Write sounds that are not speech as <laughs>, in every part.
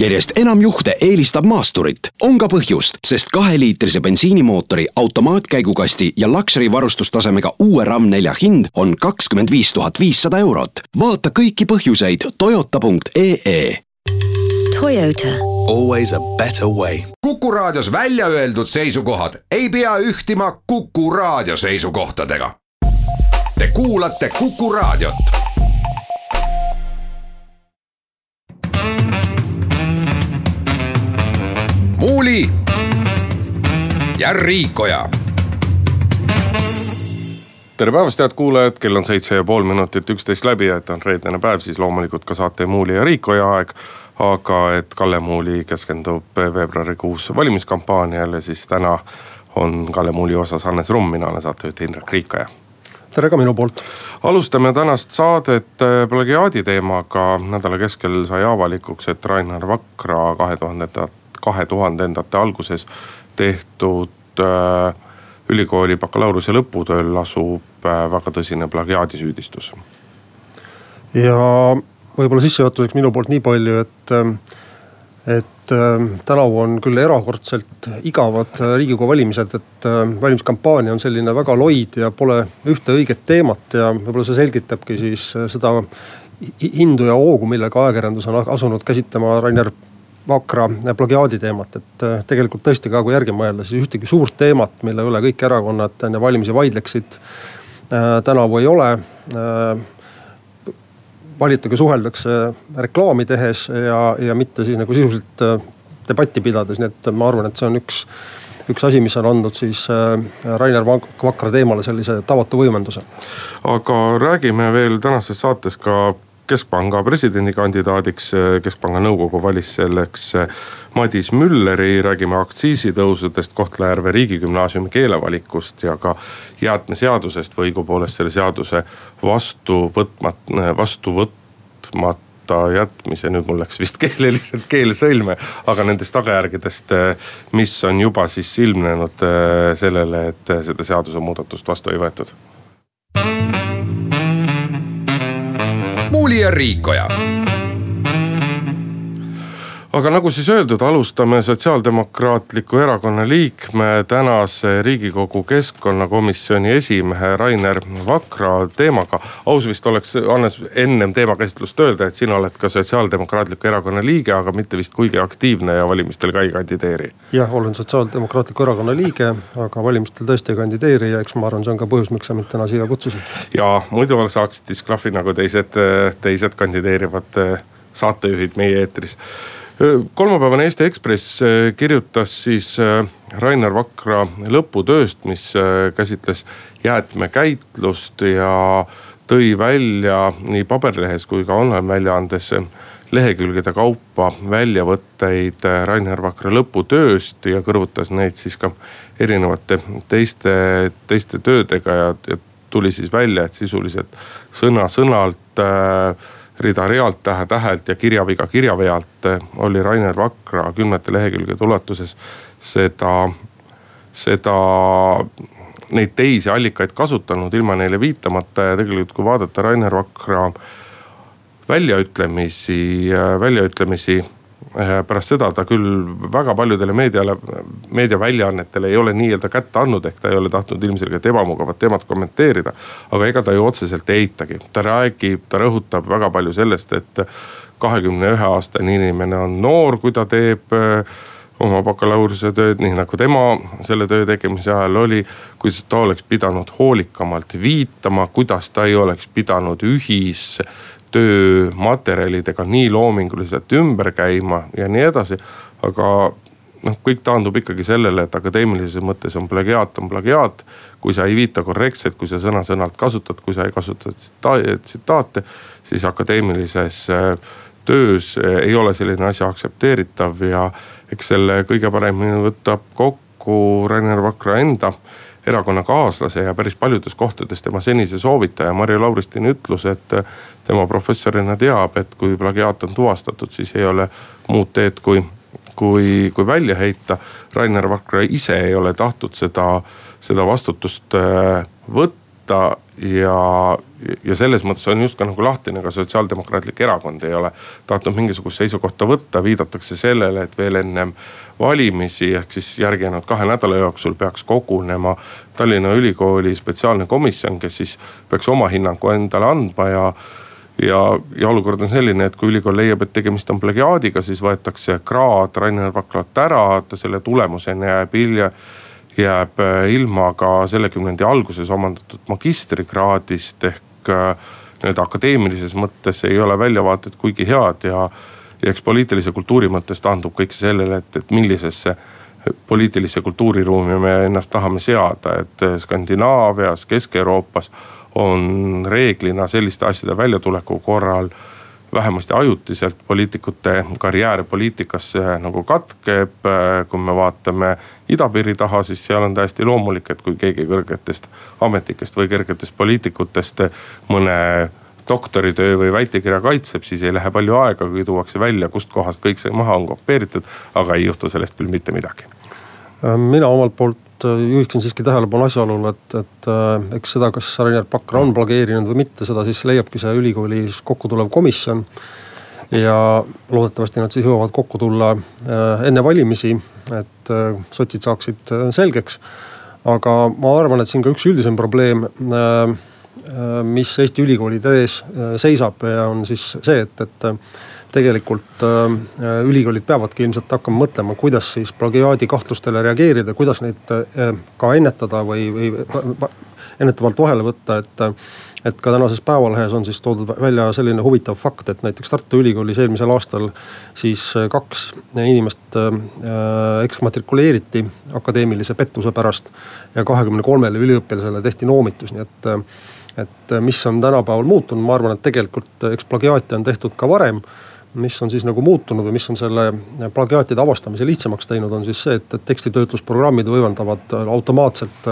järjest enam juhte eelistab maasturit. on ka põhjust, sest kaheliitrise bensiinimootori, automaatkäigukasti ja Luxury varustustasemega uue RAM4 hind on kakskümmend viis tuhat viissada eurot. vaata kõiki põhjuseid toyota.ee. Toyota. Always a better way. kuku raadios välja öeldud seisukohad ei pea ühtima Kuku raadio seisukohtadega. Te kuulate Kuku raadiot Muuli ja Riikoja. tere päevast, head kuulajad, kell on seitse ja pool minutit üksteist läbi ja et on reedene päev, siis loomulikult ka saate Muuli ja Riikoja aeg. aga et Kalle Muuli keskendub veebruarikuus valimiskampaaniale, siis täna on Kalle Muuli osas Hannes Rumm, mina olen saatejuht Indrek Riikoja tere ka minu poolt. alustame tänast saadet äh, plagiaadi teemaga. nädala keskel sai avalikuks, et Rainer Vakra kahe tuhandendat kahe tuhandendate alguses tehtud äh, ülikooli bakalaureuse lõputööl asub äh, väga tõsine plagiaadisüüdistus. ja võib-olla sissejuhatuseks minu poolt nii palju, et, et tänavu on küll erakordselt igavad riigikogu valimised, et valimiskampaania on selline väga loid ja pole ühte õiget teemat ja võib-olla see selgitabki siis seda hindu ja hoogu, millega ajakirjandus on asunud käsitlema Rainer Vakra plagiaadi teemat, et äh, tegelikult tõesti ka kui järgi mõelda, siis ühtegi suurt teemat, mille üle kõik erakonnad enne valimisi vaidleksid äh, tänavu ei ole äh,. valitudega suheldakse reklaami tehes ja, ja mitte siis nagu sisuliselt äh, debatti pidades, nii et ma arvan, et see on üks üks asi, mis on andnud siis äh, Rainer Vakra teemale sellise tavatu võimenduse. aga räägime veel tänases saates ka keskpanga presidendikandidaadiks. keskpanga nõukogu valis selleks Madis Mülleri, räägime aktsiisitõusudest, Kohtla-Järve riigigümnaasiumi keelevalikust ja ka jäätmeseadusest või õigupoolest selle seaduse vastu võtmat-, vastu võtmata jätmise, nüüd mul läks vist <laughs> keeleliselt keel sõlme, aga nendest tagajärgedest, mis on juba siis ilmnenud sellele, et seda seadusemuudatust vastu ei võetud Muuli ja Riikoja aga nagu siis öeldud, alustame Sotsiaaldemokraatliku Erakonna liikme, tänase riigikogu keskkonnakomisjoni esimehe Rainer Vakra teemaga. aus vist oleks, Hannes, ennem teemakäsitlust öelda, et sina oled ka Sotsiaaldemokraatliku Erakonna liige, aga mitte vist kuigi aktiivne ja valimistel ka ei kandideeri. jah, olen Sotsiaaldemokraatliku Erakonna liige, aga valimistel tõesti ei kandideeri ja eks ma arvan, see on ka põhjus, miks sa mind täna siia kutsusid. ja muidu saaksid disklahvi nagu teised, teised kandideerivad saatejuhid meie eetris kolmapäevane Eesti Ekspress kirjutas siis Rainer Vakra lõputööst, mis käsitles jäätmekäitlust ja tõi välja nii paberlehes kui ka online väljaandes lehekülgede kaupa väljavõtteid Rainer Vakra lõputööst ja kõrvutas neid siis ka erinevate teiste, teiste töödega ja, ja tuli siis välja, et sisuliselt sõna-sõnalt äh, rida-realt, tähe-tähelt ja kirjaviga kirjavealt oli Rainer Vakra kümnete lehekülgede ulatuses seda, seda, neid teisi allikaid kasutanud ilma neile viitamata. Ja tegelikult, kui vaadata Rainer Vakra väljaütlemisi, väljaütlemisi Eh, pärast seda ta küll väga paljudele meediale, meediaväljaannetele ei ole nii-öelda kätte andnud, ehk ta ei ole tahtnud ilmselgelt ebamugavat teemat kommenteerida. aga ega ta ju otseselt ei eitagi, ta räägib, ta rõhutab väga palju sellest, et kahekümne ühe aastane inimene on noor, kui ta teeb eh, oma bakalaureusetööd, nii nagu tema selle töö tegemise ajal oli. kuidas ta oleks pidanud hoolikamalt viitama, kuidas ta ei oleks pidanud ühis töömaterjalidega nii loominguliselt ümber käima ja nii edasi. aga noh, kõik taandub ikkagi sellele, et akadeemilises mõttes on plagiaat, on plagiaat. kui sa ei viita korrektselt, kui sa sõna-sõnalt kasutad, kui sa ei kasuta tsitaate, siis akadeemilises äh, töös äh, ei ole selline asi aktsepteeritav ja eks selle kõige paremini võtab kokku Rainer Vakra enda erakonnakaaslase ja päris paljudes kohtades tema senise soovitaja Marju Lauristini ütlus, et tema professorina teab, et kui plagiaat on tuvastatud, siis ei ole muud teed, kui, kui, kui välja heita. Rainer Vakra ise ei ole tahtnud seda, seda vastutust äh, võtta ja, ja selles mõttes on just ka nagu lahtine, ka Sotsiaaldemokraatlik Erakond ei ole tahtnud mingisugust seisukohta võtta, viidatakse sellele, et veel ennem valimisi ehk siis järginenud kahe nädala jooksul peaks kogunema Tallinna Ülikooli spetsiaalne komisjon, kes siis peaks oma hinnangu endale andma ja ja, ja olukord on selline, et kui ülikool leiab, et tegemist on plagiaadiga, siis võetakse kraad Rainer Vaklalt ära, ta selle tulemusena jääb hilja jääb äh, ilma ka selle kümnendi alguses omandatud magistrikraadist ehk äh, nii-öelda akadeemilises mõttes ei ole väljavaated kuigi head ja ja eks poliitilise kultuuri mõttes taandub kõik see sellele, et, et millisesse poliitilisse kultuuriruumi me ennast tahame seada, et Skandinaavias, Kesk-Euroopas on reeglina selliste asjade väljatuleku korral vähemasti ajutiselt poliitikute karjäär poliitikas nagu katkeb. kui me vaatame idapiiri taha, siis seal on täiesti loomulik, et kui keegi kõrgetest ametnikest või kõrgetest poliitikutest mõne doktoritöö või väitekirja kaitseb, siis ei lähe palju aega, kui tuuakse välja, kustkohast kõik see maha on kopeeritud, aga ei juhtu sellest küll mitte midagi. Äh, mina omalt poolt äh, juhiksin siiski tähelepanu asjaolule, et, et äh, eks seda, kas Rainer Pakra on plageerinud või mitte, seda siis leiabki see ülikoolis kokku tulev komisjon. ja loodetavasti nad siis jõuavad kokku tulla enne valimisi, et sotsid saaksid selgeks. aga ma arvan, et siin ka üks üldisem probleem Äh, mis Eesti ülikoolide ees äh, seisab ja on siis see, et, et äh, tegelikult ülikoolid peavadki ilmselt hakkama mõtlema, kuidas siis plagiaadi kahtlustele reageerida, kuidas neid ka ennetada või, või ennetavalt vahele võtta, et. et ka tänases Päevalehes on siis toodud välja selline huvitav fakt, et näiteks Tartu Ülikoolis eelmisel aastal siis kaks inimest eksmatrikuleeriti akadeemilise pettuse pärast. ja kahekümne kolmele üliõpilasele tehti noomitus, nii et et äh, mis on tänapäeval muutunud, ma arvan, et tegelikult äh, eks plagiaate on tehtud ka varem mis on siis nagu muutunud või mis on selle äh, plagiaatide avastamise lihtsamaks teinud, on siis see, et, et tekstitöötlusprogrammid võimaldavad automaatselt,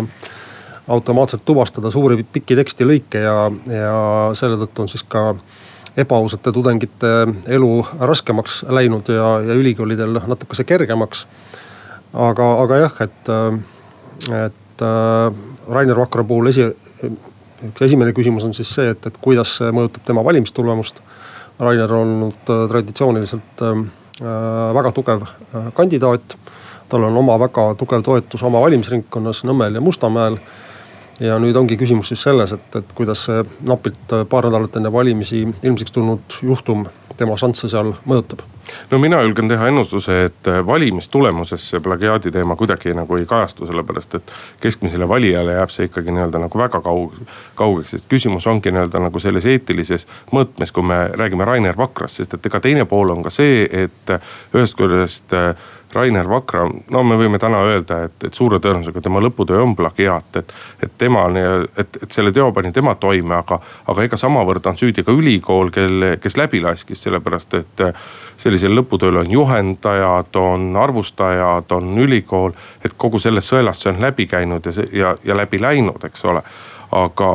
automaatselt tuvastada suuri pikki tekstilõike ja, ja selle tõttu on siis ka ebaausate tudengite elu raskemaks läinud ja, ja ülikoolidel natukese kergemaks. aga, aga jah, et, et Rainer Vakra puhul esi, esimene küsimus on siis see, et, et kuidas see mõjutab tema valimistulemust. Rainer on olnud äh, traditsiooniliselt ähm, äh, väga tugev äh, kandidaat. tal on oma väga tugev toetus oma valimisringkonnas Nõmmel ja Mustamäel. ja nüüd ongi küsimus siis selles, et, et kuidas see napilt paar nädalat enne valimisi ilmsiks tulnud juhtum tema šansse seal mõjutab no mina julgen teha ennustuse, et äh, valimistulemuses see plagiaadi teema kuidagi nagu ei kajastu, sellepärast et keskmisele valijale jääb see ikkagi nii-öelda nagu väga kaug-, kaugeks, et küsimus ongi nii-öelda nagu selles eetilises mõõtmes, kui me räägime Rainer Vakrast, sest et ega teine pool on ka see, et äh, ühest küljest äh, Rainer Vakra, no me võime täna öelda, et, et suure tõenäosusega tema lõputöö on plagiaat, et. et tema, et, et selle teo pani tema toime, aga, aga ega samavõrd on süüdi ka ülikool, kelle, kes läbi laskis, sellepärast et sellisel lõputööl on juhendajad, on arvustajad, on ülikool. et kogu sellest sõelast see on läbi käinud ja, ja, ja läbi läinud, eks ole. aga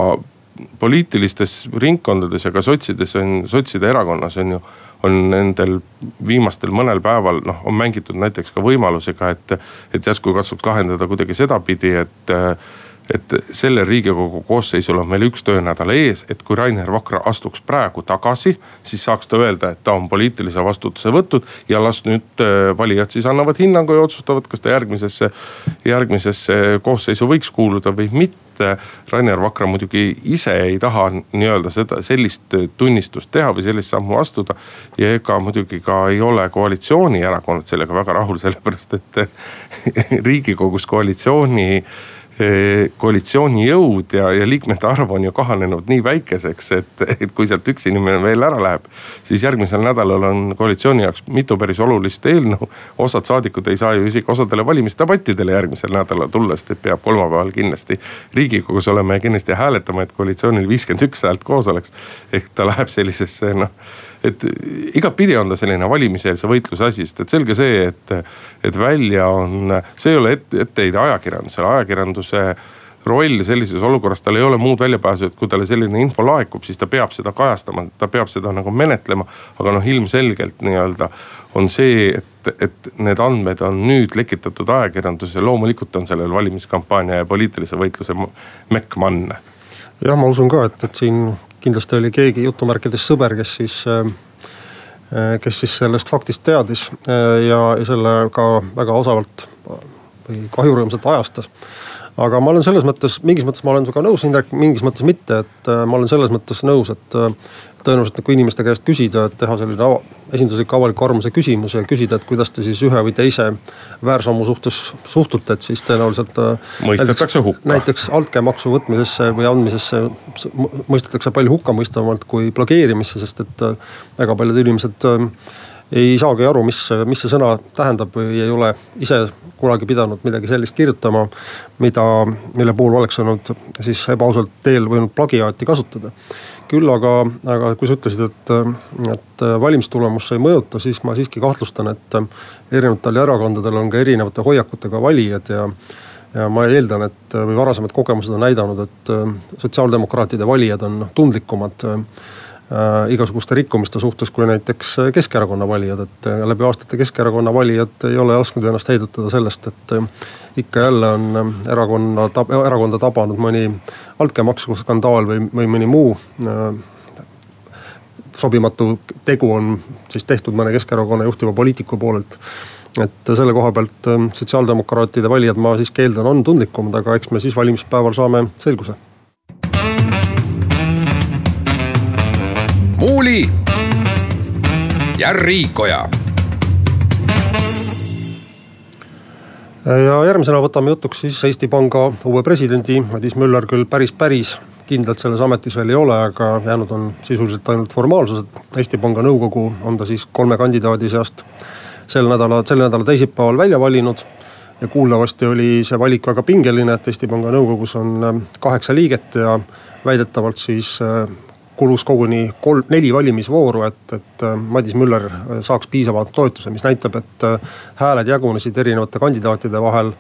poliitilistes ringkondades ja ka sotsides on, sotside erakonnas on ju, on nendel viimastel mõnel päeval noh, on mängitud näiteks ka võimalusega, et, et järsku katsuks lahendada kuidagi sedapidi, et et sellel riigikogu koosseisul on meil üks töönädal ees, et kui Rainer Vakra astuks praegu tagasi, siis saaks ta öelda, et ta on poliitilise vastutuse võtnud ja las nüüd äh, valijad siis annavad hinnangu ja otsustavad, kas ta järgmisesse, järgmisesse koosseisu võiks kuuluda või mitte. Rainer Vakra muidugi ise ei taha nii-öelda seda, sellist tunnistust teha või sellist sammu astuda. ja ega muidugi ka ei ole koalitsioonierakonnad sellega väga rahul, sellepärast et <laughs> riigikogus koalitsiooni koalitsiooni jõud ja, ja liikmete arv on ju kahanenud nii väikeseks, et, et kui sealt üks inimene veel ära läheb. siis järgmisel nädalal on koalitsiooni jaoks mitu päris olulist eelnõu. osad saadikud ei saa ju isegi osadele valimisdebattidele järgmisel nädalal tulla, sest et peab kolmapäeval kindlasti riigikogus olema ja kindlasti hääletama, et koalitsioonil viiskümmend üks häält koos oleks. ehk ta läheb sellisesse noh et igatpidi on ta selline valimiseelse võitluse asi, sest et selge see, et, et välja on, see ei ole ette, etteheide ajakirjandusele, ajakirjanduse roll sellises olukorras, tal ei ole muud väljapääsu, et kui talle selline info laekub, siis ta peab seda kajastama, ta peab seda nagu menetlema. aga noh, ilmselgelt nii-öelda on see, et, et need andmed on nüüd lekitatud ajakirjandusse, loomulikult on sellel valimiskampaania ja poliitilise võitluse mekk manne jah, ma usun ka, et, et siin kindlasti oli keegi jutumärkides sõber, kes siis äh, kes siis sellest faktist teadis ja, ja selle ka väga osavalt või kahjurõõmsalt ajastas aga ma olen selles mõttes, mingis mõttes ma olen sinuga nõus, Indrek, mingis mõttes mitte, et äh, ma olen selles mõttes nõus, et äh, tõenäoliselt kui inimeste käest küsida, et teha selline ava, esinduslik avaliku arvamuse küsimus ja küsida, et kuidas te siis ühe või teise väärsammu suhtes suhtute, et siis tõenäoliselt. Äh, mõistetakse hukka. näiteks altkäemaksu võtmisesse või andmisesse mõistetakse palju hukkamõistvamalt kui plageerimisse, sest et väga paljud inimesed ei saagi aru, mis, mis see sõna tähendab või ei ole ise kunagi pidanud midagi sellist kirjutama, mida, mille puhul oleks olnud siis ebaausalt teel võinud plagiaati kasutada. küll aga, aga kui sa ütlesid, et, et valimistulemus ei mõjuta, siis ma siiski kahtlustan, et erinevatel erakondadel on ka erinevate hoiakutega valijad ja ja ma eeldan, et või varasemad kogemused on näidanud, et sotsiaaldemokraatide valijad on tundlikumad Äh, igasuguste rikkumiste suhtes kui näiteks äh, Keskerakonna valijad, et äh, läbi aastate Keskerakonna valijad ei ole lasknud ennast heidutada sellest, et ikka jälle on erakonna, erakonda tabanud mõni altkäemaksu skandaal või, või mõni muu sobimatu tegu on siis tehtud mõne Keskerakonna juhtiva poliitiku poolelt. Et selle koha pealt sotsiaaldemokraatide valijad, ma siiski eeldan, on tundlikumad, aga eks me siis valimispäeval saame selguse Muuli ja Riikoja. ja järgmisena võtame jutuks siis Eesti Panga uue presidendi, Madis Müller küll päris, päris kindlalt selles ametis veel ei ole, aga jäänud on sisuliselt ainult formaalsused. Eesti Panga nõukogu on ta siis kolme kandidaadi seast sel nädala, selle nädala teisipäeval välja valinud. ja kuuldavasti oli see valik väga pingeline, et Eesti Panga nõukogus on kaheksa liiget ja väidetavalt siis kulus koguni kolm, neli valimisvooru, et, et äh, Madis Müller äh, saaks piisava toetuse, mis näitab, et äh, hääled jagunesid erinevate kandidaatide vahel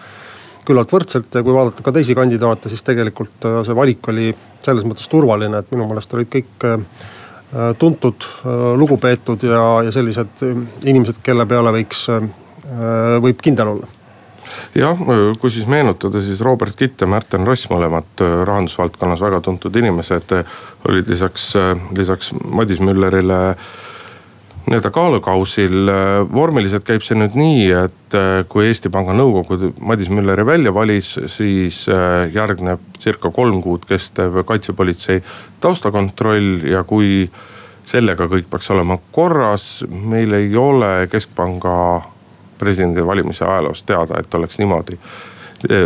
küllalt võrdselt ja kui vaadata ka teisi kandidaate, siis tegelikult see valik oli selles mõttes turvaline, et minu meelest olid kõik tuntud, lugupeetud ja, ja sellised inimesed, kelle peale võiks, võib kindel olla jah, kui siis meenutada, siis Robert Kitt ja Märten Ross, mõlemad rahandusvaldkonnas väga tuntud inimesed, olid lisaks, lisaks Madis Müllerile nii-öelda kaalukausil. vormiliselt käib see nüüd nii, et kui Eesti Panga nõukogu Madis Mülleri välja valis, siis järgneb circa kolm kuud kestev kaitsepolitsei taustakontroll ja kui sellega kõik peaks olema korras, meil ei ole keskpanga presidendivalimise ajaloost teada, et oleks niimoodi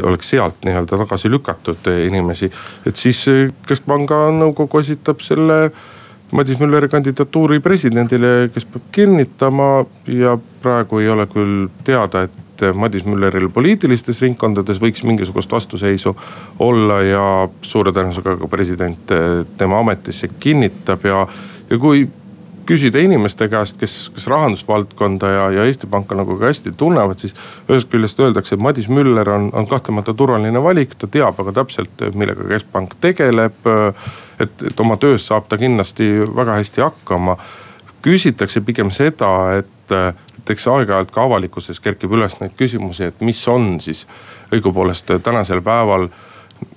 oleks sealt nii-öelda tagasi lükatud inimesi. et siis keskpanga nõukogu esitab selle Madis Mülleri kandidatuuri presidendile, kes peab kinnitama ja praegu ei ole küll teada, et Madis Mülleril poliitilistes ringkondades võiks mingisugust vastuseisu olla ja suure tõenäosusega ka president tema ametisse kinnitab ja, ja kui küsida inimeste käest, kes, kes rahandusvaldkonda ja, ja Eesti Panka nagu ka hästi tunnevad, siis ühest küljest öeldakse, et Madis Müller on, on kahtlemata turvaline valik, ta teab väga täpselt, millega keskpank tegeleb. et, et oma töös saab ta kindlasti väga hästi hakkama. küsitakse pigem seda, et, et eks aeg-ajalt ka avalikkuses kerkib üles neid küsimusi, et mis on siis õigupoolest tänasel päeval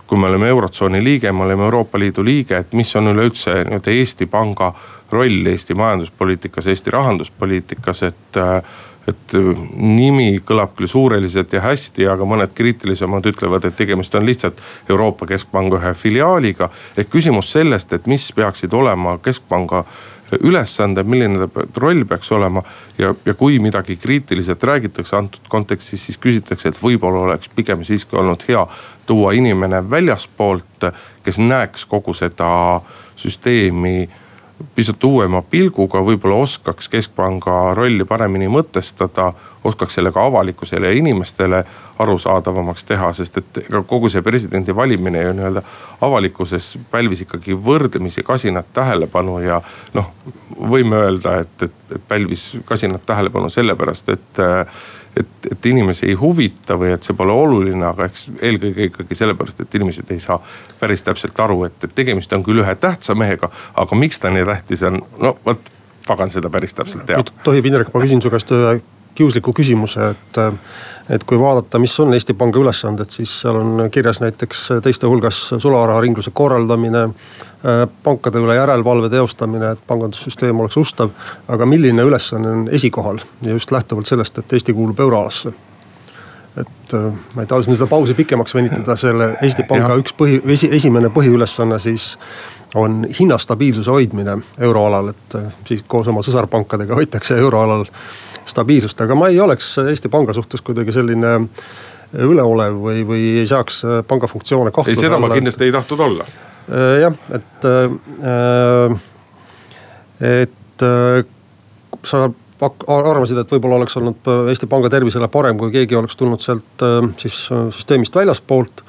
kui me oleme eurotsooni liige, me oleme Euroopa Liidu liige, et mis on üleüldse nii-öelda Eesti Panga roll Eesti majanduspoliitikas, Eesti rahanduspoliitikas, et et nimi kõlab küll suureliselt ja hästi, aga mõned kriitilisemad ütlevad, et tegemist on lihtsalt Euroopa Keskpanga ühe filiaaliga. ehk küsimus sellest, et mis peaksid olema keskpanga ülesanded, milline roll peaks olema. ja, ja kui midagi kriitiliselt räägitakse antud kontekstis, siis küsitakse, et võib-olla oleks pigem siiski olnud hea tuua inimene väljaspoolt, kes näeks kogu seda süsteemi pisut uuema pilguga, võib-olla oskaks keskpanga rolli paremini mõtestada. oskaks selle ka avalikkusele ja inimestele arusaadavamaks teha, sest et ega kogu see presidendi valimine ju nii-öelda avalikkuses pälvis ikkagi võrdlemisi kasinat tähelepanu ja noh, võime öelda, et, et, et pälvis kasinat tähelepanu sellepärast, et et, et inimesi ei huvita või et see pole oluline, aga eks eelkõige ikkagi sellepärast, et inimesed ei saa päris täpselt aru, et, et tegemist on küll ühe tähtsa mehega, aga miks ta nii tähtis on, no vot pagan seda päris täpselt teab. tohib Indrek, ma küsin su käest ühe kiusliku küsimuse, et. et kui vaadata, mis on Eesti Panga ülesanded, siis seal on kirjas näiteks teiste hulgas sularaharingluse korraldamine. pankade üle järelevalve teostamine, et pangandussüsteem oleks ustav. aga milline ülesanne on esikohal ja just lähtuvalt sellest, et Eesti kuulub euroalasse et ma ei taha nüüd seda pausi pikemaks venitada, selle Eesti Panga üks põhi, esi, esimene põhiülesanne siis on hinnastabiilsuse hoidmine euroalal, et äh, siis koos oma sõsarpankadega hoitakse euroalal stabiilsust, aga ma ei oleks Eesti Panga suhtes kuidagi selline üleolev või, või ei seaks äh, panga funktsioone kahtluse alla. ei, seda ma kindlasti ei tahtnud olla. Äh, jah, et äh,, et äh, sa arvasid, et võib-olla oleks olnud Eesti Panga tervisele parem, kui keegi oleks tulnud sealt äh, siis süsteemist väljaspoolt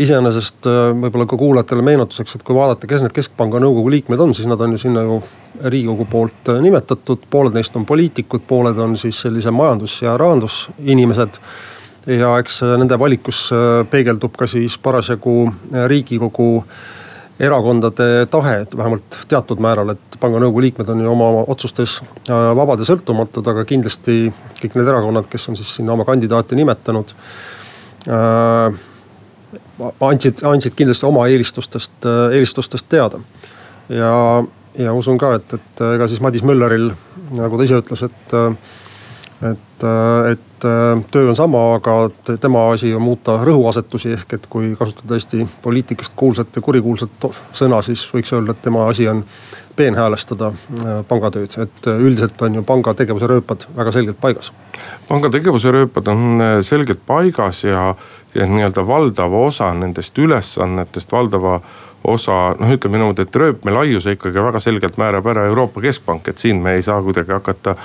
iseenesest äh, võib-olla ka kuulajatele meenutuseks, et kui vaadata, kes need keskpanga nõukogu liikmed on, siis nad on ju sinna ju riigikogu poolt äh, nimetatud. pooled neist on poliitikud, pooled on siis sellise majandus- ja rahandusinimesed. ja eks äh, nende valikus peegeldub ka siis parasjagu riigikogu erakondade tahe, et vähemalt teatud määral, et panga nõukogu liikmed on ju oma otsustes vabad ja sõltumatud, aga kindlasti kõik need erakonnad, kes on siis sinna oma kandidaate nimetanud äh, andsid, andsid kindlasti oma eelistustest, eelistustest teada. ja, ja usun ka, et, et ega siis Madis Mülleril, nagu ta ise ütles, et, et, et töö on sama, aga tema asi on muuta rõhuasetusi, ehk et kui kasutada Eesti poliitikast kuulsat ja kurikuulsat sõna, siis võiks öelda, et tema asi on peenhäälestada pangatööd, et üldiselt on ju panga tegevuse rööpad väga selgelt paigas. panga tegevuse rööpad on selgelt paigas ja ja nii-öelda valdava osa nendest ülesannetest, valdava osa noh, ütleme niimoodi, et rööpme laiuse ikkagi väga selgelt määrab ära Euroopa Keskpank, et siin me ei saa kuidagi hakata,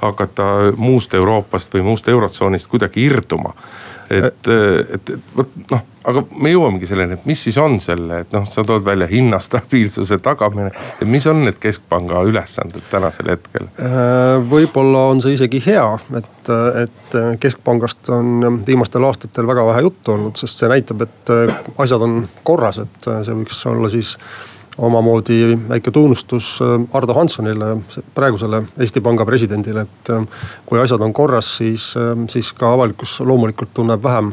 hakata muust Euroopast või muust eurotsoonist kuidagi irduma et, et, et vot noh, aga me jõuamegi selleni, et mis siis on selle, et noh, sa tood välja hinnastabiilsuse tagamine. et mis on need keskpanga ülesanded tänasel hetkel? Äh, võib-olla on see isegi hea, et, et keskpangast on viimastel aastatel väga vähe juttu olnud, sest see näitab, et asjad on korras, et see võiks olla siis omamoodi väike tunnustus äh, Ardo Hanssonile, praegusele Eesti Panga presidendile, et äh, kui asjad on korras, siis, äh, siis ka avalikkus loomulikult tunneb vähem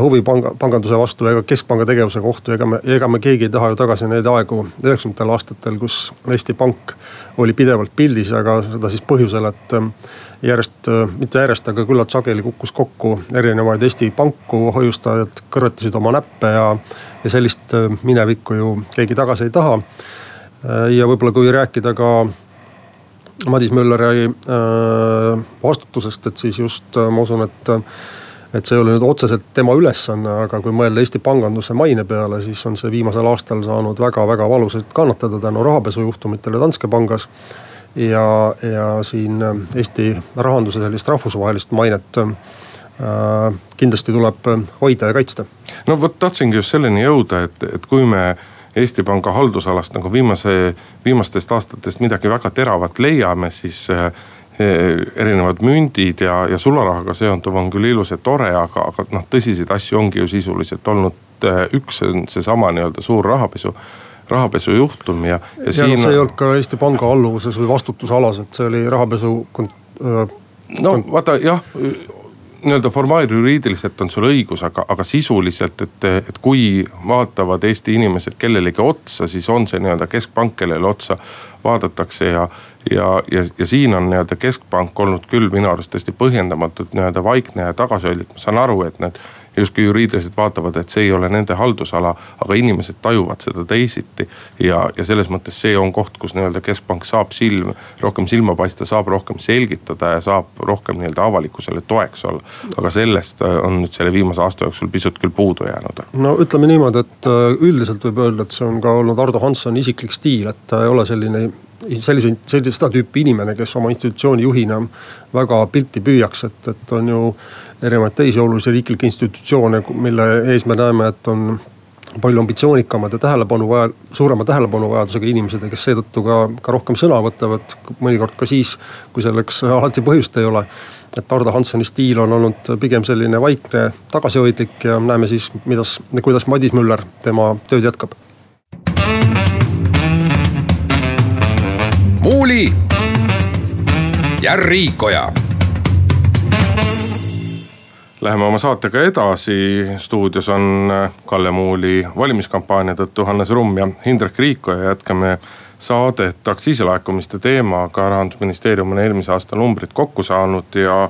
huvi panga, panganduse vastu ega keskpanga tegevuse kohta, ega me, ega me keegi ei taha ju tagasi neid aegu üheksakümnendatel aastatel, kus Eesti Pank oli pidevalt pildis, aga seda siis põhjusel, et järjest, mitte järjest, aga küllalt sageli kukkus kokku erinevaid Eesti panku, hoiustajad kõrvetasid oma näppe ja ja sellist äh, minevikku ju keegi tagasi ei taha. Äh, ja võib-olla kui rääkida ka Madis Mülleri äh, vastutusest, et siis just ma usun, et et see ei ole nüüd otseselt tema ülesanne, aga kui mõelda Eesti panganduse maine peale, siis on see viimasel aastal saanud väga-väga valusalt kannatada tänu rahapesujuhtumitele Danske pangas. ja, ja siin Eesti rahanduse sellist rahvusvahelist mainet Äh, kindlasti tuleb äh, hoida ja kaitsta. no vot tahtsingi just selleni jõuda, et, et kui me Eesti Panga haldusalast nagu viimase, viimastest aastatest midagi väga teravat leiame, siis äh, erinevad mündid ja, ja sularahaga seonduv on küll ilus ja tore, aga, aga noh, tõsiseid asju ongi ju sisuliselt olnud üks, on seesama nii-öelda suur rahapesu rahapesujuhtum ja, ja, ja. siin... see ei olnud ka Eesti Panga alluvuses või vastutusalas, et see oli rahapesu. no vaata jah nii-öelda formaaljuriidiliselt on sul õigus, aga, aga sisuliselt, et, et kui vaatavad Eesti inimesed kellelegi otsa, siis on see nii-öelda keskpank, kellele otsa vaadatakse ja. ja, ja, ja siin on nii-öelda keskpank olnud küll minu arust tõesti põhjendamatult nii-öelda vaikne ja tagasihoidlik, ma saan aru, et need justkui juriidiliselt vaatavad, et see ei ole nende haldusala, aga inimesed tajuvad seda teisiti. ja, ja selles mõttes see on koht, kus nii-öelda keskpank saab silm, rohkem silma paista, saab rohkem selgitada ja saab rohkem nii-öelda avalikkusele toeks olla. aga sellest äh, on nüüd selle viimase aasta jooksul pisut küll puudu jäänud. no ütleme niimoodi, et äh, üldiselt võib öelda, et see on ka olnud Ardo Hanssoni isiklik stiil, et ta ei ole selline selliseid, sellist, seda tüüpi inimene, kes oma institutsiooni juhina väga pilti püüaks, et, et on ju erinevaid teisi olulisi riiklikke institutsioone, mille ees me näeme, et on palju ambitsioonikamad ja tähelepanu vaja, suurema tähelepanuvajadusega inimesed ja kes seetõttu ka, ka rohkem sõna võtavad. mõnikord ka siis, kui selleks alati põhjust ei ole. et Ardo Hanssoni stiil on olnud pigem selline vaikne, tagasihoidlik ja näeme siis, midas, kuidas Madis Müller tema tööd jätkab. muuli ja Riikoja Läheme oma saatega edasi, stuudios on Kalle Muuli valimiskampaania tõttu Hannes Rumm ja Hindrek Riiko ja jätkame saadet aktsiisilaekumiste teemaga. rahandusministeerium on eelmise aasta numbrid kokku saanud ja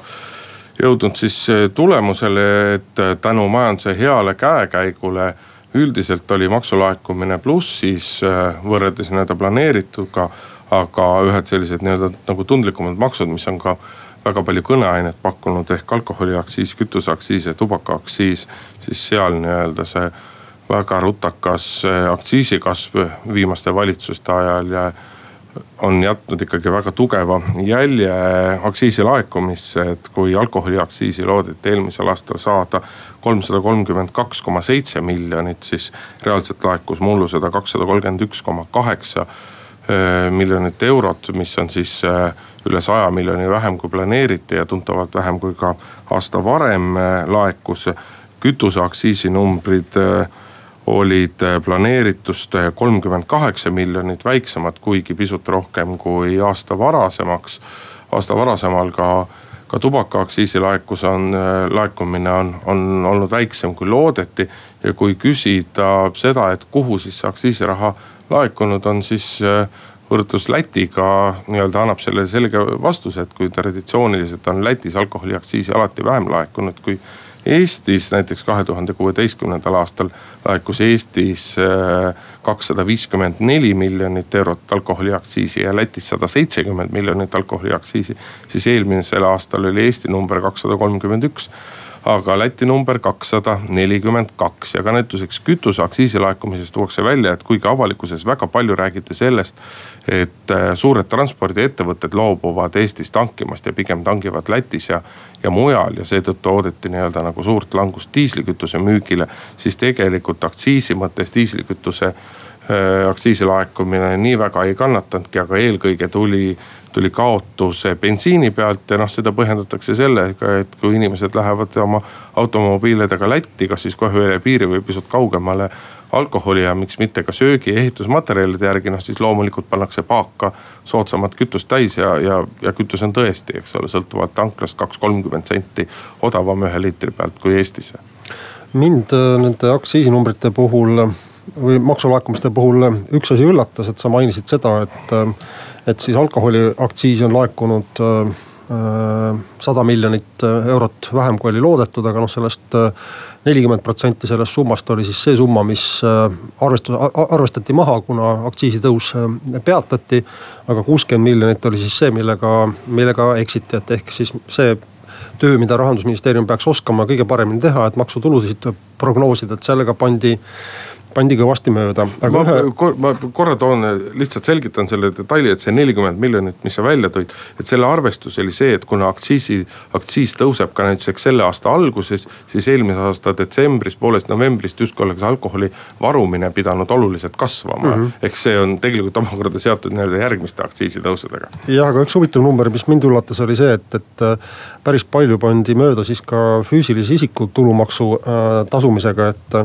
jõudnud siis tulemusele, et tänu majanduse heale käekäigule üldiselt oli maksulaekumine plussis võrreldes nii-öelda planeerituga. aga ühed sellised nii-öelda nagu tundlikumad maksud, mis on ka väga palju kõneainet pakkunud ehk alkoholiaktsiis, kütuseaktsiis ja tubakaaktsiis. siis seal nii-öelda see väga rutakas aktsiisikasv viimaste valitsuste ajal ja on jätnud ikkagi väga tugeva jälje aktsiisi laekumisse, et kui alkoholiaktsiisi loodeti eelmisel aastal saada kolmsada kolmkümmend kaks koma seitse miljonit, siis reaalselt laekus mullu seda kakssada kolmkümmend üks koma kaheksa miljonit eurot, mis on siis üle saja miljoni vähem kui planeeriti ja tuntavalt vähem kui ka aasta varem laekus. kütuseaktsiisi numbrid olid planeeritust kolmkümmend kaheksa miljonit väiksemad, kuigi pisut rohkem kui aasta varasemaks. aasta varasemal ka, ka tubakaaktsiisi laekus on, laekumine on, on olnud väiksem kui loodeti. ja kui küsida seda, et kuhu siis see aktsiisiraha laekunud on, siis võrdlus Lätiga nii-öelda annab sellele selge vastuse, et kui traditsiooniliselt on Lätis alkoholiaktsiisi alati vähem laekunud kui Eestis näiteks kahe tuhande kuueteistkümnendal aastal laekus Eestis äh, kakssada viiskümmend neli miljonit eurot alkoholiaktsiisi ja Lätis sada seitsekümmend miljonit alkoholiaktsiisi. siis eelmisel aastal oli Eesti number kakssada kolmkümmend üks aga Läti number kakssada nelikümmend kaks ja ka näituseks kütuseaktsiisi laekumises tuuakse välja, et kuigi avalikkuses väga palju räägiti sellest, et äh, suured transpordiettevõtted loobuvad Eestis tankimast ja pigem tangivad Lätis ja, ja mujal ja seetõttu oodati nii-öelda nagu suurt langust diislikütuse müügile. siis tegelikult aktsiisi mõttes diislikütuse äh, aktsiisi laekumine nii väga ei kannatanudki, aga eelkõige tuli tuli kaotus bensiini pealt ja noh, seda põhjendatakse sellega, et kui inimesed lähevad oma automobiilidega Lätti, kas siis kohe üle piiri või pisut kaugemale alkoholi ja miks mitte ka söögi ja ehitusmaterjalide järgi, noh siis loomulikult pannakse paaka soodsamat kütust täis ja, ja, ja kütus on tõesti, eks ole, sõltuvalt tanklast kaks, kolmkümmend senti odavam ühe liitri pealt kui Eestis. mind äh, nende aktsiisinumbrite puhul või maksulaekumiste puhul üks asi üllatas, et sa mainisid seda, et äh, et siis alkoholiaktsiisi on laekunud äh, äh, sada miljonit äh, eurot vähem, kui oli loodetud, aga noh, sellest nelikümmend protsenti sellest summast oli siis see summa, mis arvestus, arvestati maha, kuna aktsiisitõus peatati. aga kuuskümmend miljonit oli siis see, millega, millega eksiti, et ehk siis see töö, mida rahandusministeerium peaks oskama kõige paremini teha, et maksutulusid prognoosida, et sellega pandi pandi kõvasti mööda. ma ühe... ma korra toon, lihtsalt selgitan selle detaili, et see nelikümmend miljonit, mis sa välja tõid. et selle arvestus oli see, et kuna aktsiisi, aktsiis tõuseb ka näituseks selle aasta alguses, siis eelmise aasta detsembris, poolest novembrist justkui oleks alkoholi varumine pidanud oluliselt kasvama mm. -hmm. ehk see on tegelikult omakorda seotud nii-öelda järgmiste aktsiisitõusudega. jah, aga üks huvitav number, mis mind üllatas, oli see, et, et äh, päris palju pandi mööda siis ka füüsilise isiku tulumaksu äh, tasumisega, et,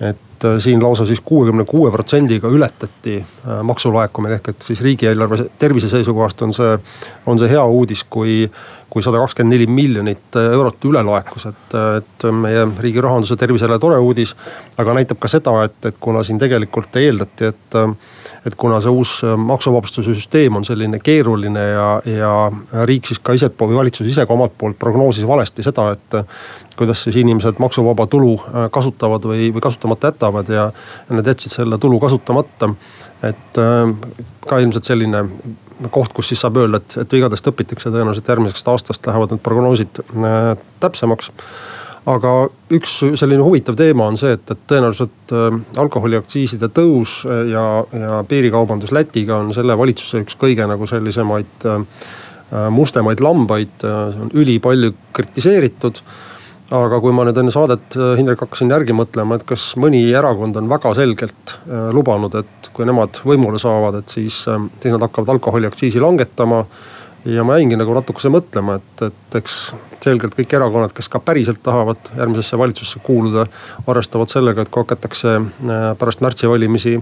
et et äh, siin lausa siis kuuekümne kuue protsendiga ületati äh, maksulaekumine ehk et siis riigieelarve tervise seisukohast on see, on see hea uudis, kui kui sada kakskümmend neli miljonit äh, eurot üle laekus, et, et meie riigi rahanduse tervisele tore uudis. aga näitab ka seda, et, et kuna siin tegelikult eeldati, et, et kuna see uus maksuvabastuse süsteem on selline keeruline ja, ja riik siis ka ise või valitsus ise ka omalt poolt prognoosis valesti seda, et kuidas siis inimesed maksuvaba tulu kasutavad või, või kasutamata jätavad ja nad jätsid selle tulu kasutamata. et äh, ka ilmselt selline koht, kus siis saab öelda, et, et vigadest õpitakse, tõenäoliselt järgmisest aastast lähevad need prognoosid äh, täpsemaks aga üks selline huvitav teema on see, et, et tõenäoliselt äh, alkoholiaktsiiside tõus ja, ja piirikaubandus Lätiga on selle valitsuse üks kõige nagu sellisemaid mustemaid lambaid, see on ülipalju kritiseeritud aga kui ma nüüd enne saadet, äh, Hindrek, hakkasin järgi mõtlema, et kas mõni erakond on väga selgelt äh, lubanud, et kui nemad võimule saavad, et siis, äh, siis nad hakkavad alkoholiaktsiisi langetama. ja ma jäingi nagu natukese mõtlema, et, et eks selgelt kõik erakonnad, kes ka päriselt tahavad järgmisesse valitsusse kuuluda, arvestavad sellega, et kui hakatakse pärast märtsivalimisi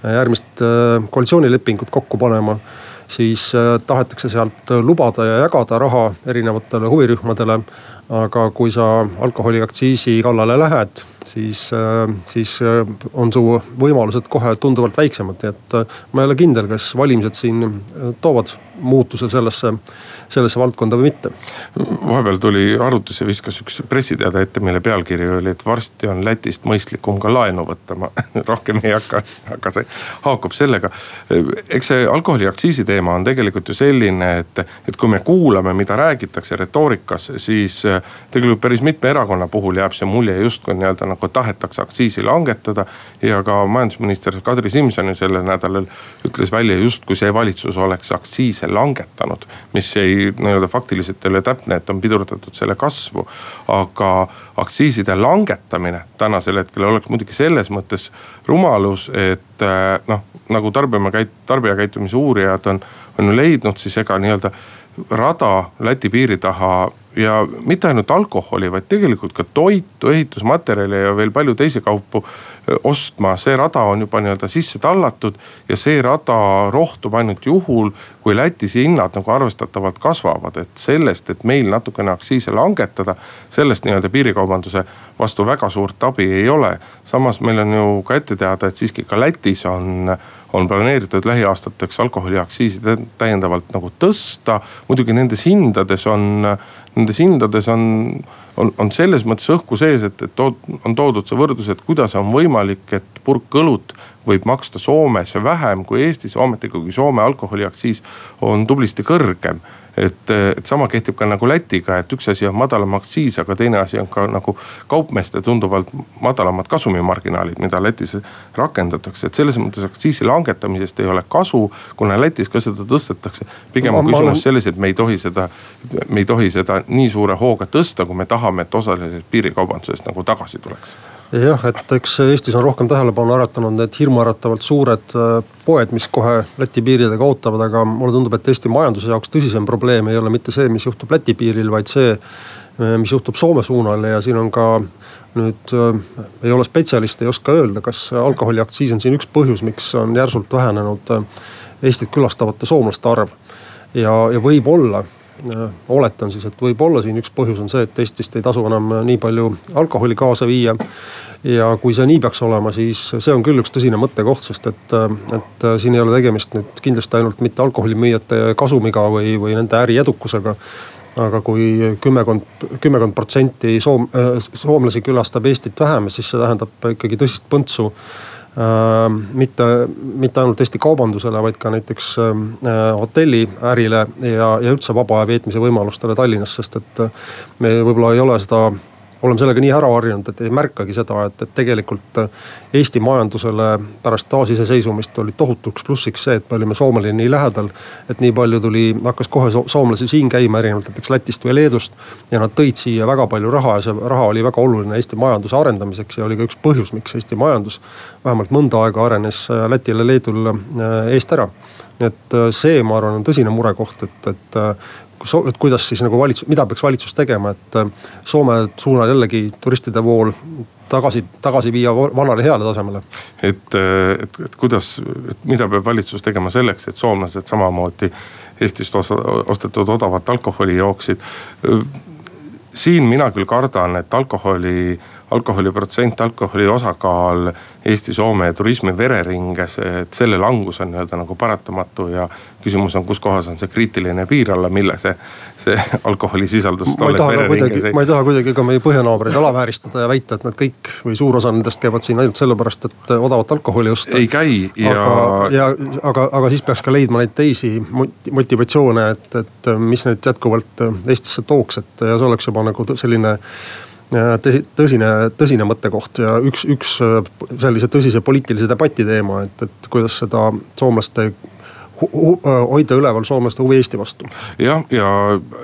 järgmist koalitsioonilepingut kokku panema siis tahetakse sealt lubada ja jagada raha erinevatele huvirühmadele aga kui sa alkoholiaktsiisi kallale lähed, siis, siis on su võimalused kohe tunduvalt väiksemad, nii et ma ei ole kindel, kas valimised siin toovad muutuse sellesse sellesse valdkonda või mitte. vahepeal tuli arvutusi, viskas üks pressiteade ette, mille pealkiri oli, et varsti on Lätist mõistlikum ka laenu võtta, ma <laughs> rohkem ei hakka, aga see haakub sellega. eks see alkoholiaktsiisi teema on tegelikult ju selline, et, et kui me kuulame, mida räägitakse retoorikas, siis tegelikult päris mitme erakonna puhul jääb see mulje justkui nii-öelda nagu tahetakse aktsiisi langetada. ja ka majandusminister Kadri Simson ju sellel nädalal ütles välja, justkui see valitsus oleks aktsiise langetanud, mis ei nii-öelda faktiliselt ei ole täpne, et on pidurdatud selle kasvu. aga aktsiiside langetamine tänasel hetkel oleks muidugi selles mõttes rumalus, et eh, noh, nagu tarbima käit-, tarbijakäitumise uurijad on, on ju leidnud, siis ega nii-öelda rada Läti piiri taha ja mitte ainult alkoholi, vaid tegelikult ka toitu, ehitusmaterjali ja veel palju teisi kaupu ostma. see rada on juba nii-öelda sisse tallatud ja see rada rohtub ainult juhul, kui Lätis hinnad nagu arvestatavalt kasvavad. et sellest, et meil natukene aktsiise langetada, sellest nii-öelda piirikaubanduse vastu väga suurt abi ei ole. samas meil on ju ka ette teada, et siiski ka Lätis on on planeeritud lähiaastateks alkoholiaktsiisi täiendavalt nagu tõsta. muidugi nendes hindades on, nendes hindades on, on, on selles mõttes õhku sees, et, et tood, on toodud see võrdlus, et kuidas on võimalik, et purk õlut võib maksta Soomes vähem kui Eestis, ometi ikkagi Soome alkoholiaktsiis on tublisti kõrgem et, et sama kehtib ka nagu Lätiga, et üks asi on madalam aktsiis, aga teine asi on ka nagu kaupmeeste tunduvalt madalamad kasumimarginaalid, mida Lätis rakendatakse. et selles mõttes aktsiisi langetamisest ei ole kasu, kuna Lätis ka seda tõstetakse. pigem on küsimus olen... selles, et me ei tohi seda, me ei tohi seda nii suure hooga tõsta, kui me tahame, et osa sellest piirikaubandusest nagu tagasi tuleks jah, et eks Eestis on rohkem tähelepanu äratanud need hirmuäratavalt suured äh, poed, mis kohe Läti piiridega ootavad, aga mulle tundub, et Eesti majanduse jaoks tõsisem probleem ei ole mitte see, mis juhtub Läti piiril, vaid see, äh, mis juhtub Soome suunal ja siin on ka nüüd äh, ei ole spetsialist, ei oska öelda, kas alkoholiaktsiis on siin üks põhjus, miks on järsult vähenenud äh, Eestit külastavate soomlaste arv. ja, ja võib-olla oletan siis, et võib-olla siin üks põhjus on see, et Eestist ei tasu enam nii palju alkoholi kaasa viia. ja kui see nii peaks olema, siis see on küll üks tõsine mõttekoht, sest et, et siin ei ole tegemist nüüd kindlasti ainult mitte alkoholimüüjate kasumiga või, või nende äri edukusega aga kui kümmekond, kümmekond protsenti soom-, soomlasi külastab Eestit vähem, siis see tähendab ikkagi tõsist põntsu mitte, mitte ainult Eesti kaubandusele, vaid ka näiteks äh, hotelliärile ja, ja üldse vaba aja veetmise võimalustele Tallinnas, sest et äh, me võib-olla ei ole seda oleme sellega nii ära harjunud, et ei märkagi seda, et, et tegelikult äh, Eesti majandusele pärast taasiseseisvumist oli tohutuks plussiks see, et me olime Soomele nii lähedal. et nii palju tuli, hakkas kohe soomlasi siin käima, erinevalt näiteks Lätist või Leedust. ja nad tõid siia väga palju raha ja see raha oli väga oluline Eesti majanduse arendamiseks ja oli ka üks põhjus, miks Eesti majandus vähemalt mõnda aega arenes äh, Lätil ja Leedul äh, eest ära nii et see, ma arvan, on tõsine murekoht, et, et et kuidas siis nagu valitsus, mida peaks valitsus tegema, et äh, Soome suunal jällegi turistide vool tagasi, tagasi viia vanale heale tasemele. et, äh, et, et kuidas, et mida peab valitsus tegema selleks, et soomlased samamoodi Eestist ostetud odavat alkoholi jooksid. siin mina küll kardan, et alkoholi alkoholiprotsent, alkoholi osakaal Eesti-Soome turismi vereringes, et selle langus on nii-öelda nagu paratamatu ja küsimus on, kus kohas on see kriitiline piir alla, mille see, see <laughs> alkoholisisaldus vereringes ei. ma ei taha kuidagi ka meie põhjanaabreid alavääristada ja väita, et nad kõik või suur osa nendest käivad siin ainult sellepärast, et odavat alkoholi osta. ei käi ja. aga, ja aga, aga siis peaks ka leidma neid teisi motivatsioone, et, et mis neid jätkuvalt Eestisse tooks, et ja see oleks juba nagu selline tõsi, tõsine, tõsine mõttekoht ja üks, üks äh, sellise tõsise poliitilise debati teema, et, et kuidas seda soomlaste hoida üleval soomlaste huvi Eesti vastu. jah, ja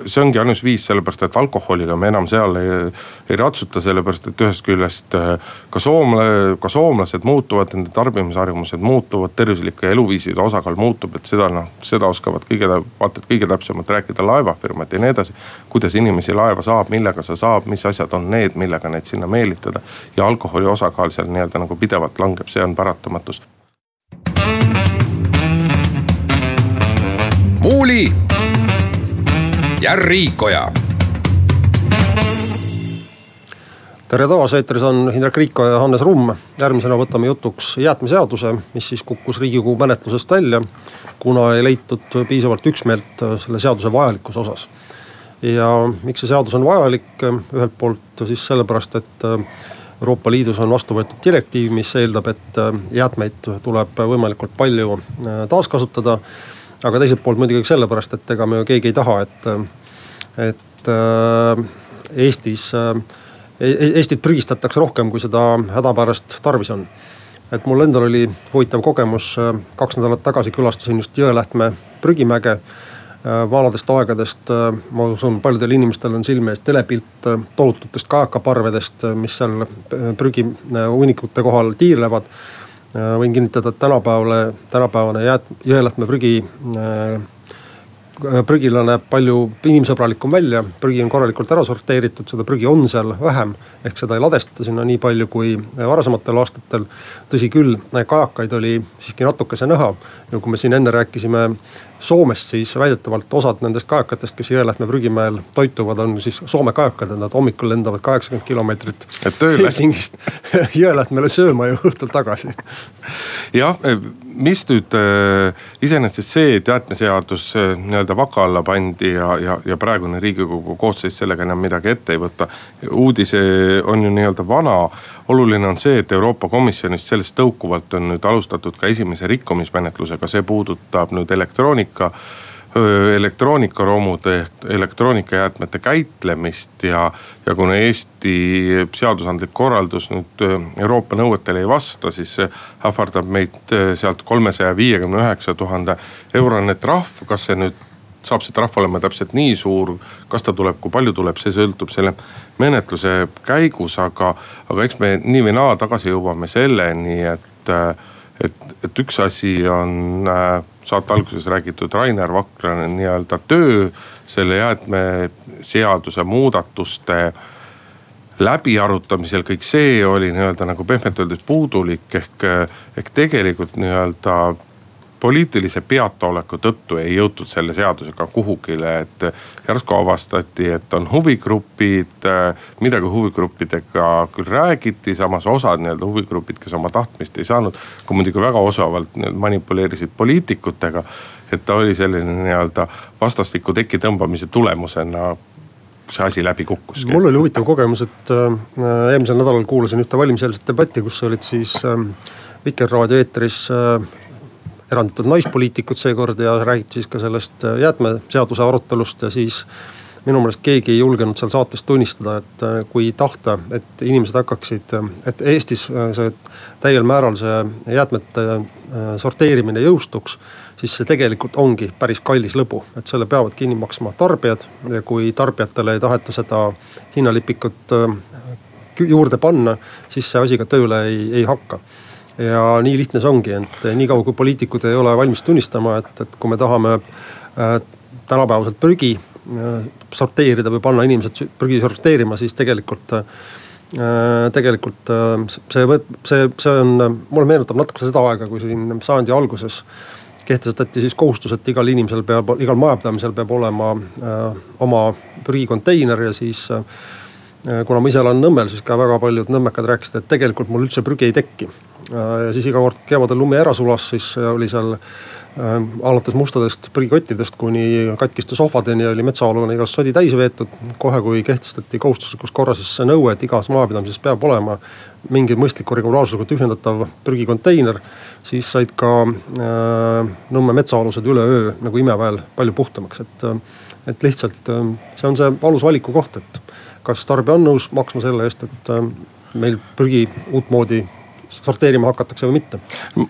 see ongi ainus viis, sellepärast et alkoholiga me enam seal ei, ei ratsuta, sellepärast et ühest küljest äh, ka soomla-, ka soomlased muutuvad, nende tarbimisharjumused muutuvad, tervislike eluviiside osakaal muutub, et seda noh, seda oskavad kõige, vaata et kõige täpsemalt rääkida laevafirmad ja nii edasi. kuidas inimesi laeva saab, millega see saab, mis asjad on need, millega neid sinna meelitada. ja alkoholi osakaal seal nii-öelda nagu pidevalt langeb, see on paratamatus Muuli ja Riikoja tere taas, eetris on Indrek Riiko ja Hannes Rumm. järgmisena võtame jutuks jäätmeseaduse, mis siis kukkus riigikogu menetlusest välja. kuna ei leitud piisavalt üksmeelt selle seaduse vajalikkuse osas. ja miks see seadus on vajalik, ühelt poolt siis sellepärast, et Euroopa Liidus on vastu võetud direktiiv, mis eeldab, et jäätmeid tuleb võimalikult palju taaskasutada. Aga teiselt poolt muidugi sellepärast, et ega me ju keegi ei taha, et, et Eestis E-, e-, Eestit prügistatakse rohkem, kui seda hädapärast tarvis on. et mul endal oli huvitav kogemus, äh, kaks nädalat tagasi külastasin just Jõelähtme prügimäge. Äh, vanadest aegadest, äh, ma usun, paljudel inimestel on silme ees telepilt tohututest kajakaparvedest, mis seal prügihunnikute kohal tiirlevad. Võin kinnitada, et tänapäevale, tänapäevane jäät-, Jõelähtme prügi Äh, prügila näeb palju inimsõbralikum välja, prügi on korralikult ära sorteeritud, seda prügi on seal vähem. ehk seda ei ladestata sinna nii palju kui varasematel aastatel. tõsi küll, kajakaid oli siiski natukese näha ja kui me siin enne rääkisime Soomest, siis väidetavalt osad nendest kajakatest, kes Jõelähtme prügimäel toituvad, on siis Soome kajakad ja nad hommikul lendavad kaheksakümmend kilomeetrit. Helsingist <laughs> Jõelähtmele sööma ja õhtul tagasi. jah, mis nüüd äh, iseenesest see, et jäätmeseadus äh, nii-öelda vaka alla pandi ja, ja, ja praegune riigikogu koosseis sellega enam midagi ette ei võta. uudis on ju nii-öelda vana oluline on see, et Euroopa Komisjonist sellest tõukuvalt on nüüd alustatud ka esimese rikkumismenetlusega, see puudutab nüüd elektroonika elektroonikaromude ehk elektroonikajäätmete käitlemist ja, ja kuna Eesti seadusandlik korraldus nüüd Euroopa nõuetele ei vasta, siis ähvardab meid sealt kolmesaja viiekümne üheksa tuhande eurone trahv, kas see nüüd saab see trahv olema täpselt nii suur, kas ta tuleb, kui palju tuleb, see sõltub selle menetluse käigus, aga, aga eks me nii või naa tagasi jõuame selleni, et, et, et üks asi on saate alguses räägitud Rainer Vakra nii-öelda töö selle jäätmeseaduse muudatuste läbiarutamisel, kõik see oli nii-öelda nagu pehmelt öeldes puudulik ehk, ehk tegelikult nii-öelda poliitilise peataoleku tõttu ei jõutud selle seadusega kuhugile, et järsku avastati, et on huvigrupid. midagi huvigruppidega küll räägiti, samas osad nii-öelda huvigrupid, kes oma tahtmist ei saanud, kui muidugi väga osavalt manipuleerisid poliitikutega. et ta oli selline nii-öelda vastastikku teki tõmbamise tulemusena see asi läbi kukkuski. mul oli huvitav kogemus, et äh, eelmisel nädalal kuulasin ühte valimiseelset debatti, kus olid siis äh, Vikerraadio eetris äh, eranditult naispoliitikud seekord ja räägiti siis ka sellest äh, jäätmeseaduse arutelust ja siis minu meelest keegi ei julgenud seal saates tunnistada, et äh, kui tahta, et inimesed hakkaksid, äh, et Eestis see täiel määral see jäätmete sorteerimine jõustuks. siis see tegelikult ongi päris kallis lõbu, et selle peavad kinni maksma tarbijad ja kui tarbijatele ei taheta seda hinnalipikut juurde panna, siis see asi ka tööle ei, ei hakka ja nii lihtne see ongi, et niikaua kui poliitikud ei ole valmis tunnistama, et, et kui me tahame äh, tänapäevaselt prügi äh, sorteerida või panna inimesed prügi sorteerima, siis tegelikult äh,. tegelikult äh, see, see, see on, mulle meenutab natuke seda aega, kui siin sajandi alguses kehtestati siis kohustus, et igal inimesel peab, igal majapidamisel peab olema äh, oma prügikonteiner ja siis äh, kuna ma ise elan Nõmmel, siis ka väga paljud nõmmekad rääkisid, et tegelikult mul üldse prügi ei teki. Äh, siis iga kord kevadel lumi ära sulas, siis oli seal äh, alates mustadest prügikottidest kuni katkiste sohvadeni oli metsaalune igas sodi täis veetud. kohe, kui kehtestati kohustuslikus korras siis see nõue, et igas majapidamises peab olema mingi mõistliku regulaarsusega tühjendatav prügikonteiner. siis said ka äh, Nõmme metsaalused üleöö nagu imeväel palju puhtamaks, et, et lihtsalt äh, see on see valus valiku koht, et kas tarbija on nõus maksma selle eest, et äh, meil prügi uutmoodi sorteerima hakatakse või mitte.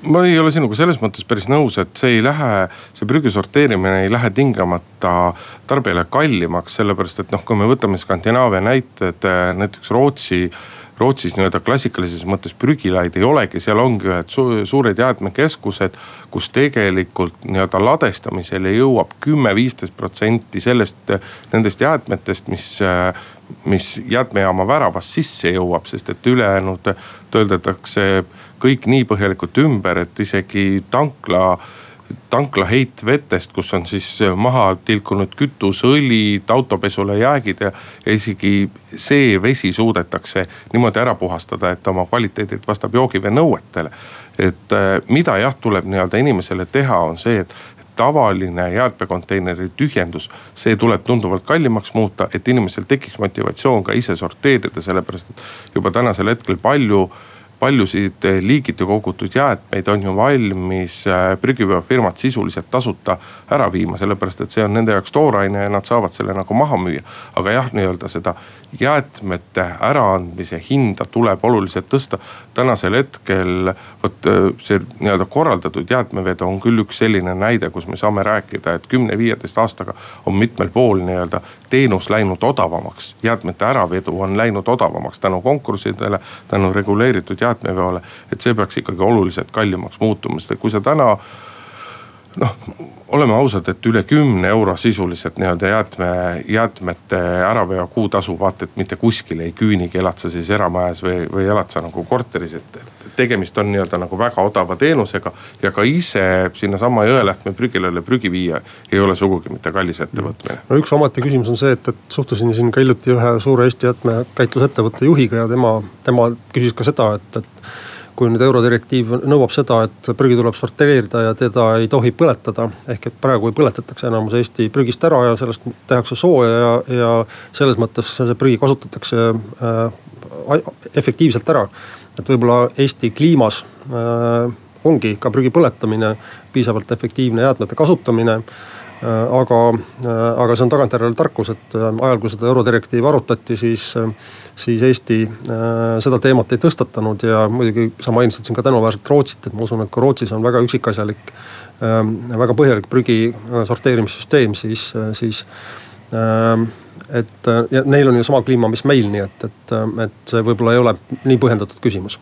ma ei ole sinuga selles mõttes päris nõus, et see ei lähe, see prügi sorteerimine ei lähe tingimata tarbijale kallimaks, sellepärast et noh, kui me võtame Skandinaavia näited, näiteks Rootsi Rootsis nii-öelda klassikalises mõttes prügilaid ei olegi, seal ongi ühed su suured jäätmekeskused, kus tegelikult nii-öelda ladestamisele jõuab kümme, viisteist protsenti sellest, nendest jäätmetest, mis mis jäätmejaama väravast sisse jõuab, sest et ülejäänud töödeldakse kõik nii põhjalikult ümber, et isegi tankla tankla heitvetest, kus on siis maha tilkunud kütus, õlid, autopesule jäägid ja, ja isegi see vesi suudetakse niimoodi ära puhastada, et oma kvaliteedilt vastab joogivee nõuetele. et äh, mida jah, tuleb nii-öelda inimesele teha, on see, et tavaline jäätmekonteineri tühjendus, see tuleb tunduvalt kallimaks muuta, et inimesel tekiks motivatsioon ka ise sorteerida, sellepärast et juba tänasel hetkel palju paljusid liigiti kogutud jäätmeid on ju valmis äh, prügiveofirmad sisuliselt tasuta ära viima, sellepärast et see on nende jaoks tooraine ja nad saavad selle nagu maha müüa. aga jah, nii-öelda seda jäätmete äraandmise hinda tuleb oluliselt tõsta. tänasel hetkel vot äh, see nii-öelda korraldatud jäätmevedu on küll üks selline näide, kus me saame rääkida, et kümne-viieteist aastaga on mitmel pool nii-öelda teenus läinud odavamaks. jäätmete äravedu on läinud odavamaks tänu konkurssidele, tänu reguleeritud jäätmeveole. et see peaks ikkagi oluliselt kallimaks muutuma, sest et kui sa täna noh, oleme ausad, et üle kümne euro sisuliselt nii-öelda jäätme, jäätmete äraveo kuutasu vaata, et mitte kuskile ei küünigi, elad sa siis eramajas või, või elad sa nagu korteris, et, et tegemist on nii-öelda nagu väga odava teenusega. ja ka ise sinnasama Jõelähtme prügilale prügi viia ei ole sugugi mitte kallis ettevõtmine. no üks ometi küsimus on see, et, et suhtlesin siin ka hiljuti ühe suure Eesti jäätmekäitlusettevõtte juhiga ja tema, tema küsis ka seda, et, et kui nüüd eurodirektiiv nõuab seda, et prügi tuleb sorteerida ja teda ei tohi põletada. ehk et praegu põletatakse enamus Eesti prügist ära ja sellest tehakse sooja ja, ja selles mõttes see prügi kasutatakse äh, efektiivselt ära. et võib-olla Eesti kliimas äh, ongi ka prügi põletamine piisavalt efektiivne jäätmete kasutamine Äh, aga, äh, aga see on tagantjärele tarkus, et äh, ajal, kui seda eurodirektiivi arutati, siis, siis Eesti seda teemat ei tõstatanud ja muidugi sa mainisid siin ka tänuväärselt Rootsit, et ma usun, et kui Rootsis on väga üksikasjalik, väga põhjalik prügi sorteerimissüsteem, siis, siis et ja neil on ju sama kliima, mis meil, nii et, et, et see võib-olla ei ole nii põhjendatud küsimus.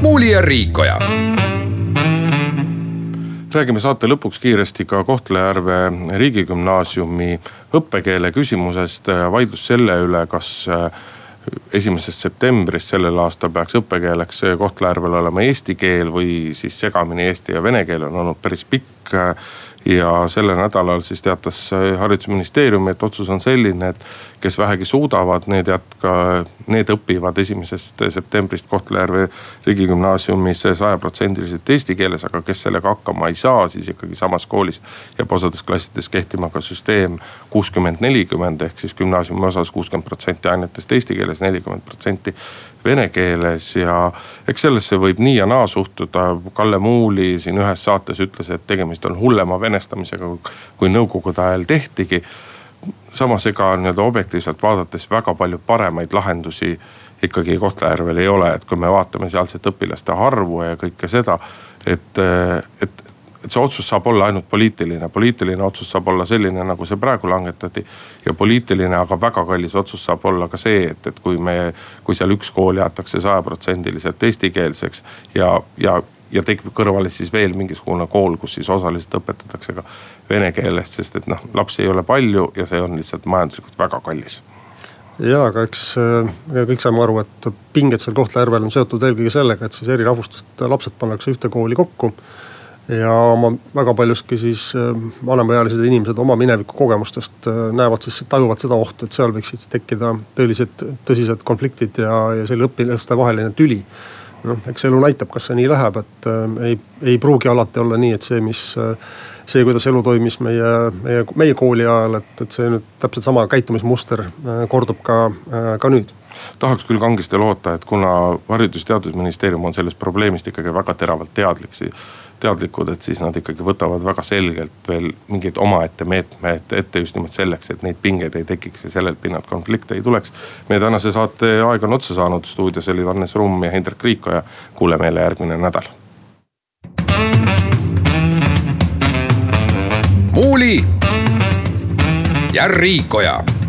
muuli ja Riikoja räägime saate lõpuks kiiresti ka Kohtla-Järve riigigümnaasiumi õppekeele küsimusest. vaidlus selle üle, kas äh, esimesest septembrist sellel aastal peaks õppekeeleks Kohtla-Järvel olema eesti keel või siis segamini eesti ja vene keel on olnud päris pikk ja sellel nädalal siis teatas haridusministeerium, et otsus on selline, et kes vähegi suudavad, need jätka, need õpivad esimesest septembrist Kohtla-Järve riigigümnaasiumis sajaprotsendiliselt eesti keeles, aga kes sellega hakkama ei saa, siis ikkagi samas koolis jääb osades klassides kehtima ka süsteem kuuskümmend, nelikümmend ehk siis gümnaasiumi osas kuuskümmend protsenti ainetest eesti keeles, nelikümmend protsenti vene keeles ja eks sellesse võib nii ja naa suhtuda. Kalle Muuli siin ühes saates ütles, et tegemist on hullema venestamisega, kui nõukogude ajal tehtigi. samas ega nii-öelda objektiivselt vaadates väga palju paremaid lahendusi ikkagi Kohtla-Järvel ei ole, et kui me vaatame sealset õpilaste arvu ja kõike seda, et, et et see otsus saab olla ainult poliitiline, poliitiline otsus saab olla selline, nagu see praegu langetati. ja poliitiline, aga väga kallis otsus saab olla ka see, et, et kui me, kui seal üks kool jäetakse sajaprotsendiliselt eestikeelseks ja, ja ja tekib kõrvale siis veel mingisugune kool, kus siis osaliselt õpetatakse ka vene keelest, sest et noh, lapsi ei ole palju ja see on lihtsalt majanduslikult väga kallis. Ja, aga eks äh, kõik saame aru, et pinged seal Kohtla-Järvel on seotud eelkõige sellega, et siis eri rahvustest lapsed pannakse ühte kooli kokku ja oma väga paljuski siis äh, vanemaealised inimesed oma mineviku kogemustest äh, näevad siis, tajuvad seda ohtu, et seal võiksid tekkida tõelised, tõsised konfliktid ja, ja selline õpilaste vaheline tüli. noh, eks elu näitab, kas see nii läheb, et äh, ei, ei pruugi alati olla nii, et see, mis äh, see, kuidas elu toimis meie, meie, meie kooli ajal, et, et see nüüd täpselt sama käitumismuster äh, kordub ka, ka nüüd tahaks küll kangesti loota, et kuna Haridus- ja Teadusministeerium on sellest probleemist ikkagi väga teravalt teadlik, teadlikud, et siis nad ikkagi võtavad väga selgelt veel mingeid omaette meetmeid ette just nimelt selleks, et neid pingeid ei tekiks ja sellelt pinnalt konflikte ei tuleks. meie tänase saate aeg on otsa saanud, stuudios oli Hannes Rumm ja Hendrik Riikoja. kuuleme jälle järgmine nädal. muuli ja Riikoja